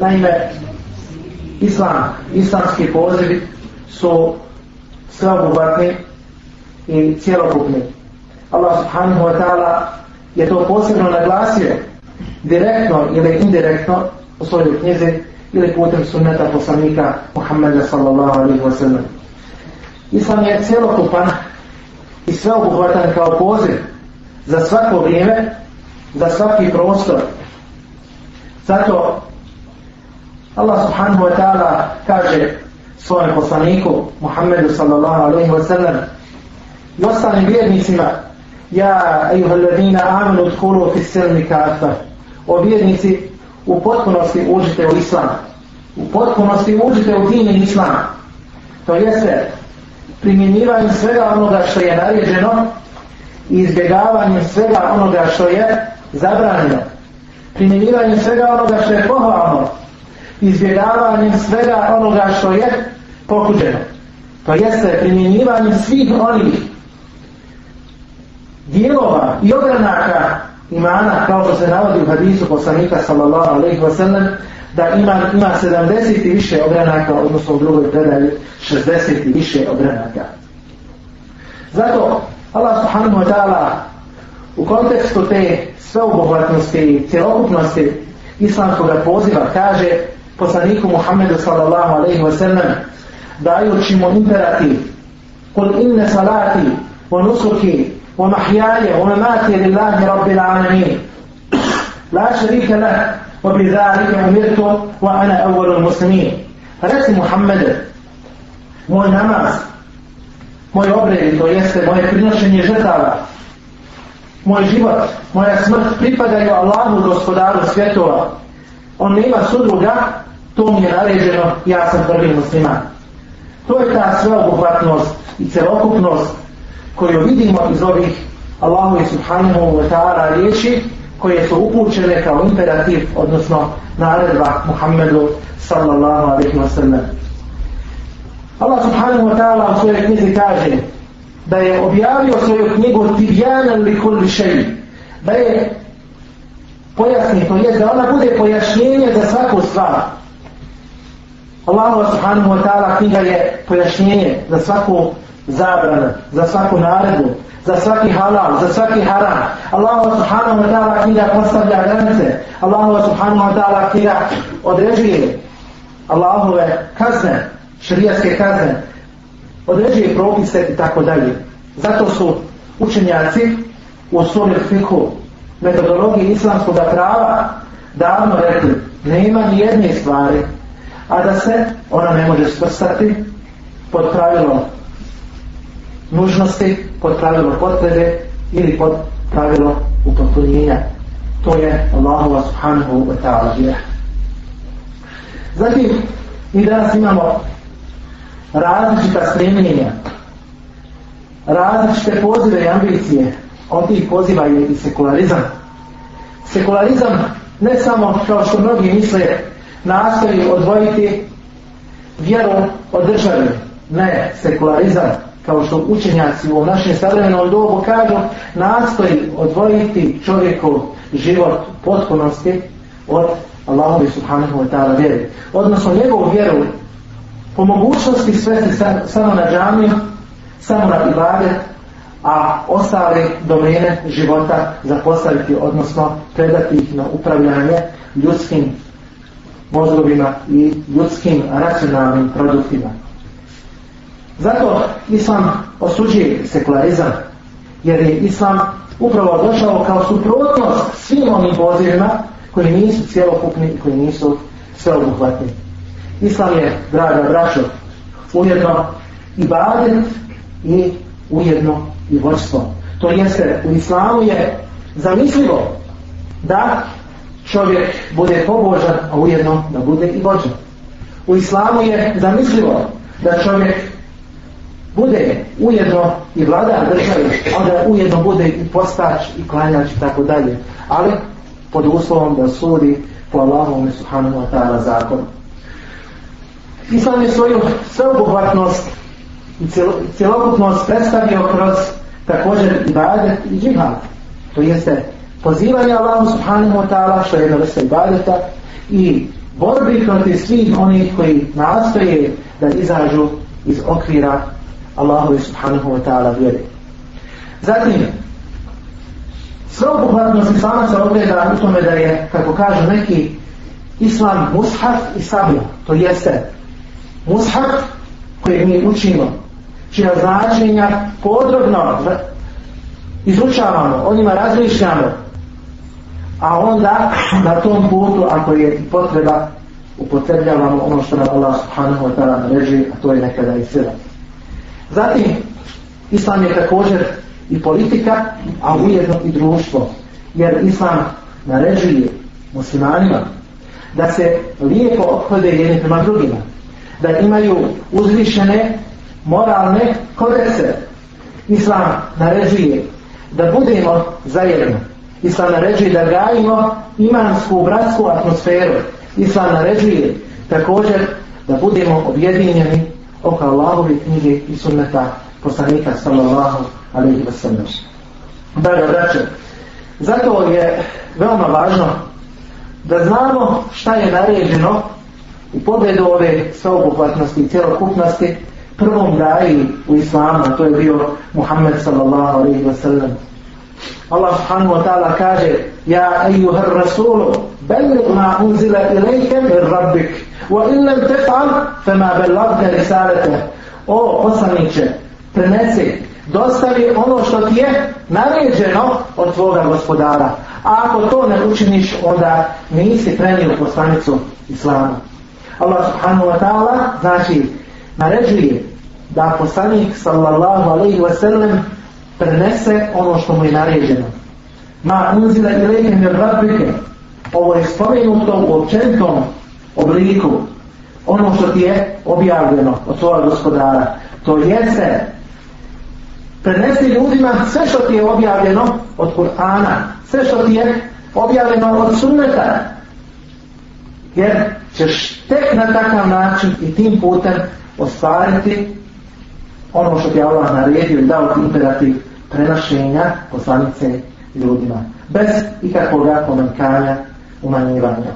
Naime, islam, islamski pozivi su sveobuhvatni i cijelokupni. Allah subhanahu wa ta'ala je to posebno naglasio direktno ili indirektno u svojoj knjizi ili putem sunneta poslanika Muhammeda sallallahu alaihi wa sallam. Islam je cijelokupan i sveobuhvatan kao poziv za svako vrijeme, za svaki prostor. Zato Allah subhanahu wa ta'ala kaže svojom poslaniku Muhammedu sallallahu alaihi wa sallam i ostalim vjernicima Ja, ejuha ladina, amenu tkulu fi silmi kafa. O vjernici, u potpunosti uđite u islam. U potpunosti uđite u din islam. To jeste, primjenjivanje svega onoga što je naređeno i izbjegavanje svega onoga što je zabranjeno. Primjenjivanje svega onoga što je pohvalno izbjegavanjem svega onoga što je pokuđeno. To jeste primjenjivanje svih onih dijelova i ogranaka imana, kao što se navodi u hadisu poslanika sallallahu alaihi wa sallam, da ima, ima 70 i više ogranaka, odnosno u drugoj predaji 60 i više ogranaka. Zato Allah subhanahu wa ta'ala u kontekstu te sveobuhvatnosti i cjelokupnosti islamskog poziva kaže poslaniku Muhammedu sallallahu alaihi wa sallam dajući mu imperativ قل إن صلاتي ونسكي ومحياي ومماتي لله رب العالمين لا شريك له وبذلك أمرت وأنا أول المسلمين فرسي محمد موي نماز موي أبريد تو يسته موي برنشن يجتال موي جيبت موي أسمت بريبا دايو الله وغسطدار سويتو ونما سدو جه to mi je naređeno, ja sam prvi musliman. To je ta sveobuhvatnost i celokupnost koju vidimo iz ovih Allahu i Subhanahu wa ta'ala riječi koje su upućene kao imperativ, odnosno naredba Muhammedu sallallahu alaihi wa sallam. Allah subhanahu wa ta'ala u svojoj knjizi kaže da je objavio svoju knjigu tibijanan li kulli šeji da je pojasni, to je da ona bude pojašnjenje za svaku stvar Allah subhanahu wa ta'ala knjiga je pojašnjenje za svaku zabranu, za svaku naredbu, za svaki halal, za svaki haram. Allah subhanahu wa ta'ala knjiga postavlja granice. Allah subhanahu wa ta'ala knjiga određuje Allahove kazne, šarijaske kazne, određuje propise i tako dalje. Zato su učenjaci u osnovi fikhu metodologije islamskog prava davno rekli, nema ni jedne stvari, a da se ona ne može svrstati pod pravilom nužnosti, pod pravilom potrebe ili pod pravilom upotpunjenja. To je Allahu wa subhanahu wa ta'ala jih. Zatim, mi danas imamo različita stremljenja, različite pozive i ambicije. On tih poziva je i sekularizam. Sekularizam ne samo kao što mnogi misle nastoji odvojiti vjeru od države. Ne, sekularizam, kao što učenjaci u ovom našem savremenom dobu kažu, nastoji odvojiti čovjeku život potpunosti od Allahovi subhanahu wa ta'ala vjeri. Odnosno, njegovu vjeru po mogućnosti svesti sa, samo na džamiju, samo na ibadet, a ostale domene života zapostaviti, odnosno predati ih na upravljanje ljudskim mozgovima i ljudskim racionalnim produktima. Zato islam osuđuje sekularizam, jer je islam upravo došao kao suprotnost svim onim pozivima koji nisu cijelokupni i koji nisu sveobuhvatni. Islam je, draga braćo, ujedno i badin i ujedno i vođstvo. To jeste, u islamu je zamislivo da čovjek bude pobožan, a ujedno da bude i božan. U islamu je zamislivo da čovjek bude ujedno i vladar države, a da ujedno bude i postač i klanjač i tako dalje. Ali pod uslovom da sudi po Allahom i Suhanu wa ta'ala zakon. Islam je svoju sveobuhvatnost i celokupnost predstavio kroz također ibadet i džihad. To jeste pozivanje Allahu subhanahu wa ta'ala što je jedna vrsta ibadeta i borbi proti svih onih koji nastoje da izađu iz okvira Allahu subhanahu wa ta'ala vjeri. Zatim, sveobuhvatnost Islama se ogleda u tome da je, kako kažu neki, Islam mushaf i sablja, to jeste mushaf koje mi učimo, čija značenja podrobno izučavamo, o njima razmišljamo, a onda na tom putu ako je potreba upotrebljavamo ono što nam Allah subhanahu wa ta'ala naređuje a to je nekada i sila zatim islam je također i politika a ujedno i društvo jer islam naređuje muslimanima da se lijepo obhode jedni prema drugima da imaju uzvišene moralne kodese islam naređuje da budemo zajedno Islam naređuje da gajimo imansku bratsku atmosferu. Islam naređuje također da budemo objedinjeni oko Allahove knjige i sunneta poslanika sallallahu alaihi wa sallam. Draga braće, zato je veoma važno da znamo šta je naređeno u pogledu ove sveobuhvatnosti i cjelokupnosti prvom gaji u islamu, to je bio Muhammed sallallahu alaihi wa sallam. Allah subhanahu wa ta'ala kaže Ja ejuhar rasulu Bellik ma unzila ilajke bil rabbik Wa illam tefal Fema bellavne risalete O poslaniće Prenesi Dostavi ono što ti je naređeno od tvoga gospodara. A ako to ne učiniš, onda nisi prenio poslanicu Islama. Allah subhanahu wa ta'ala znači naređuje da poslanik sallallahu alaihi wa sallam prenese ono što mu je naređeno. Ma unzila i leke mir rabike, ovo je spomenuto u općentom obliku, ono što ti je objavljeno od svoja gospodara. To jeste, prenesi ljudima sve što ti je objavljeno od Kur'ana, sve što ti je objavljeno od sunneta, jer ćeš tek na takav način i tim putem ostvariti ono što ti Allah naredio i dao ti imperativ prenošenja poslanice ljudima. Bez ikakvog komentara umanjivanja.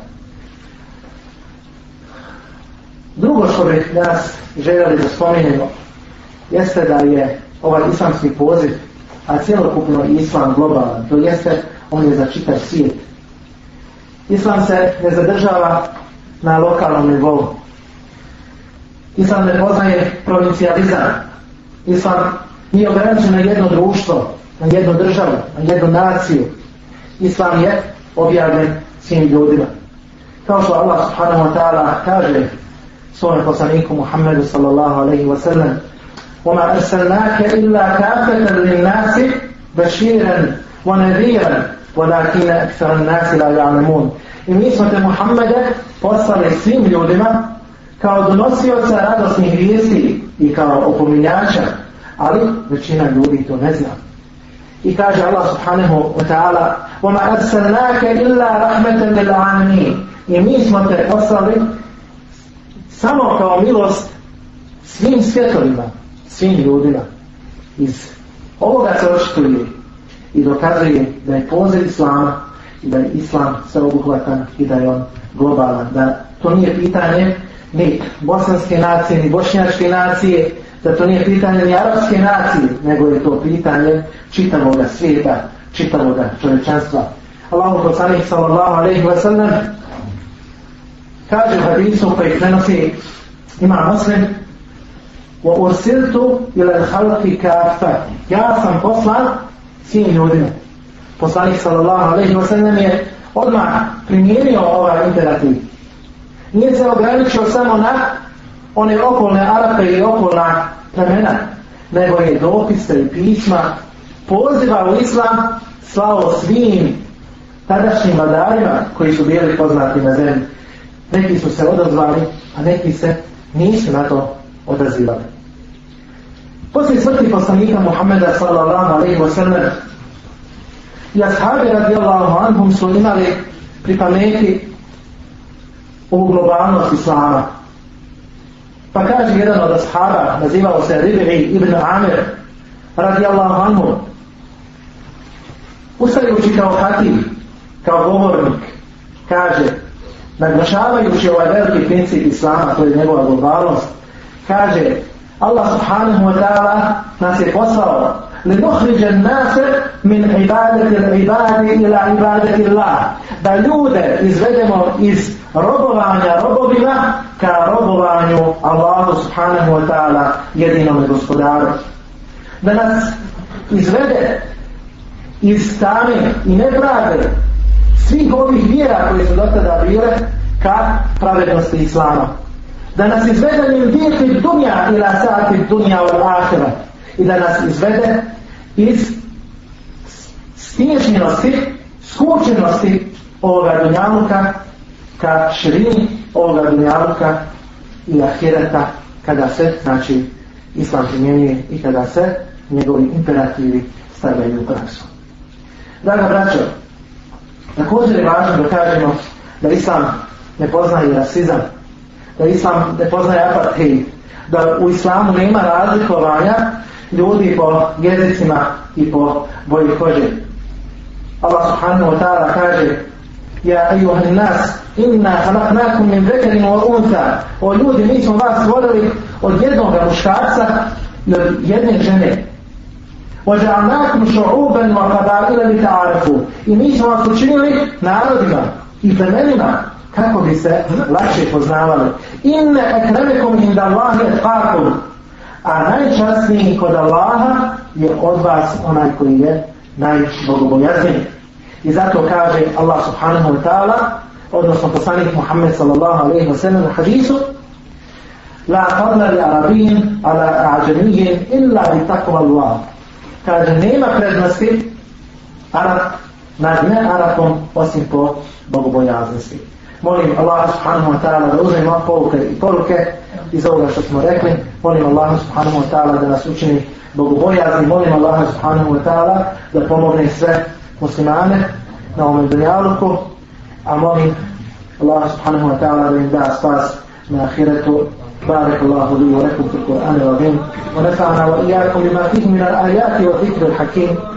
Drugo što bih nas željeli da spominjemo jeste da je ovaj islamski poziv, a cijelokupno islam globalan, to jeste on je za čitav svijet. Islam se ne zadržava na lokalnom nivou. Islam ne poznaje provincializam, Islam nije ograničen na jedno društvo, na jednu državu, na jednu naciju. Islam je objavljen svim ljudima. Kao što Allah subhanahu wa ta'ala kaže svojom poslaniku Muhammedu sallallahu alaihi wa sallam وَمَا أَرْسَلْنَاكَ إِلَّا كَافَةً لِلنَّاسِ بَشِيرًا وَنَذِيرًا وَلَاكِنَ أَكْسَرَ النَّاسِ لَا يَعْلَمُونَ I mi smo te Muhammede poslali svim ljudima kao donosioca radosnih vijesti i kao opominjača, ali većina ljudi to ne zna. I kaže Allah subhanahu wa ta'ala وَمَا أَرْسَلْنَاكَ إِلَّا رَحْمَةً لِلْعَانِينَ I mi smo te poslali samo kao milost svim svjetovima, svim ljudima. Iz ovoga se očituje i dokazuje da je poziv Islama i da je Islam sveobuhvatan i da je on globalan. Da to nije pitanje ni bosanske nacije, ni bošnjačke nacije, da to nije pitanje ni arapske nacije, nego je to pitanje čitavog svijeta, čitavog čovečanstva. Allahu poslanih sallallahu alaihi wa sallam kaže u hadisu koji prenosi ima muslim wa ursiltu ila l'halki kafta ja sam poslan svim ljudima poslanih sallallahu alaihi wa sallam je odmah primjerio ovaj imperativ nije se ograničio samo na one okolne Arape i okolna plemena, nego je dopise i pisma poziva u islam slao svim tadašnjim vladarima koji su bili poznati na zemlji. Neki su se odazvali, a neki se nisu na to odazivali. Poslije smrti poslanika Muhammeda sallallahu alaihi wa sallam i ashabi radijallahu anhum su imali pri pameti ovu globalnost islama. Pa kaže jedan od ashaba, nazivao se Ribi ibn Amir, radi Allahu anhu, ustajući kao hatim, kao govornik, kaže, naglašavajući ovaj veliki princip Islama, to je njegova globalnost, kaže, Allah subhanahu wa ta'ala nas je poslao لنخرج الناس من عبادة العباد إلى عبادة الله da ljude izvedemo iz robovanja robovima ka robovanju Allahu subhanahu wa ta'ala jedinom gospodaru da nas izvede iz stane i nepravde svih ovih vjera koje su dotada bile ka pravednosti islama da nas izvede li uvijeti dunja i rasati dunja u ahira i da nas izvede iz stiježnjenosti skučenosti ovoga dunjavnika ka širini ovoga dunjavnika i ahireta kada se, znači, islam primjenjuje i kada se njegovi imperativi stavljaju u praksu. Draga braćo, također je važno da kažemo da islam ne poznaje rasizam, da islam ne poznaje apartheid, da u islamu nema razlikovanja ljudi po jezicima i po boji kože. Allah subhanahu wa ta'ala kaže Ja ayuhan nas inna khalaqnakum min dhakarin wa untha. O ljudi, mi smo vas stvorili od jednog muškarca do jedne žene. Wa ja'alnakum shu'uban wa qabaila li ta'arafu. I mi smo vas učinili narodima i plemenima kako bi se lakše poznavali. Inna akramakum inda Allahi taqakum. A najčastniji kod Allaha je od vas onaj koji je najbogobojazniji. I zato kaže Allah subhanahu wa ta'ala, odnosno poslanik Muhammed sallallahu alaihi wa sallam u hadisu, La fadla li arabijin ala ađanijin illa bi takva Allah. Kaže, nema prednosti Arab nad ne Arabom osim po bogobojaznosti. Molim Allah subhanahu wa ta'ala da uzmemo poruke i poruke iz ovoga što smo rekli. Molim Allah subhanahu wa ta'ala da nas učini bogobojazni. Molim Allah subhanahu wa ta'ala da pomogne sve muslimane na ovom dunjaluku, a molim Allah subhanahu wa ta'ala da im da spas na ahiretu. بارك الله لي ولكم في القرآن العظيم ونفعنا وإياكم بما فيه من الآيات وذكر الحكيم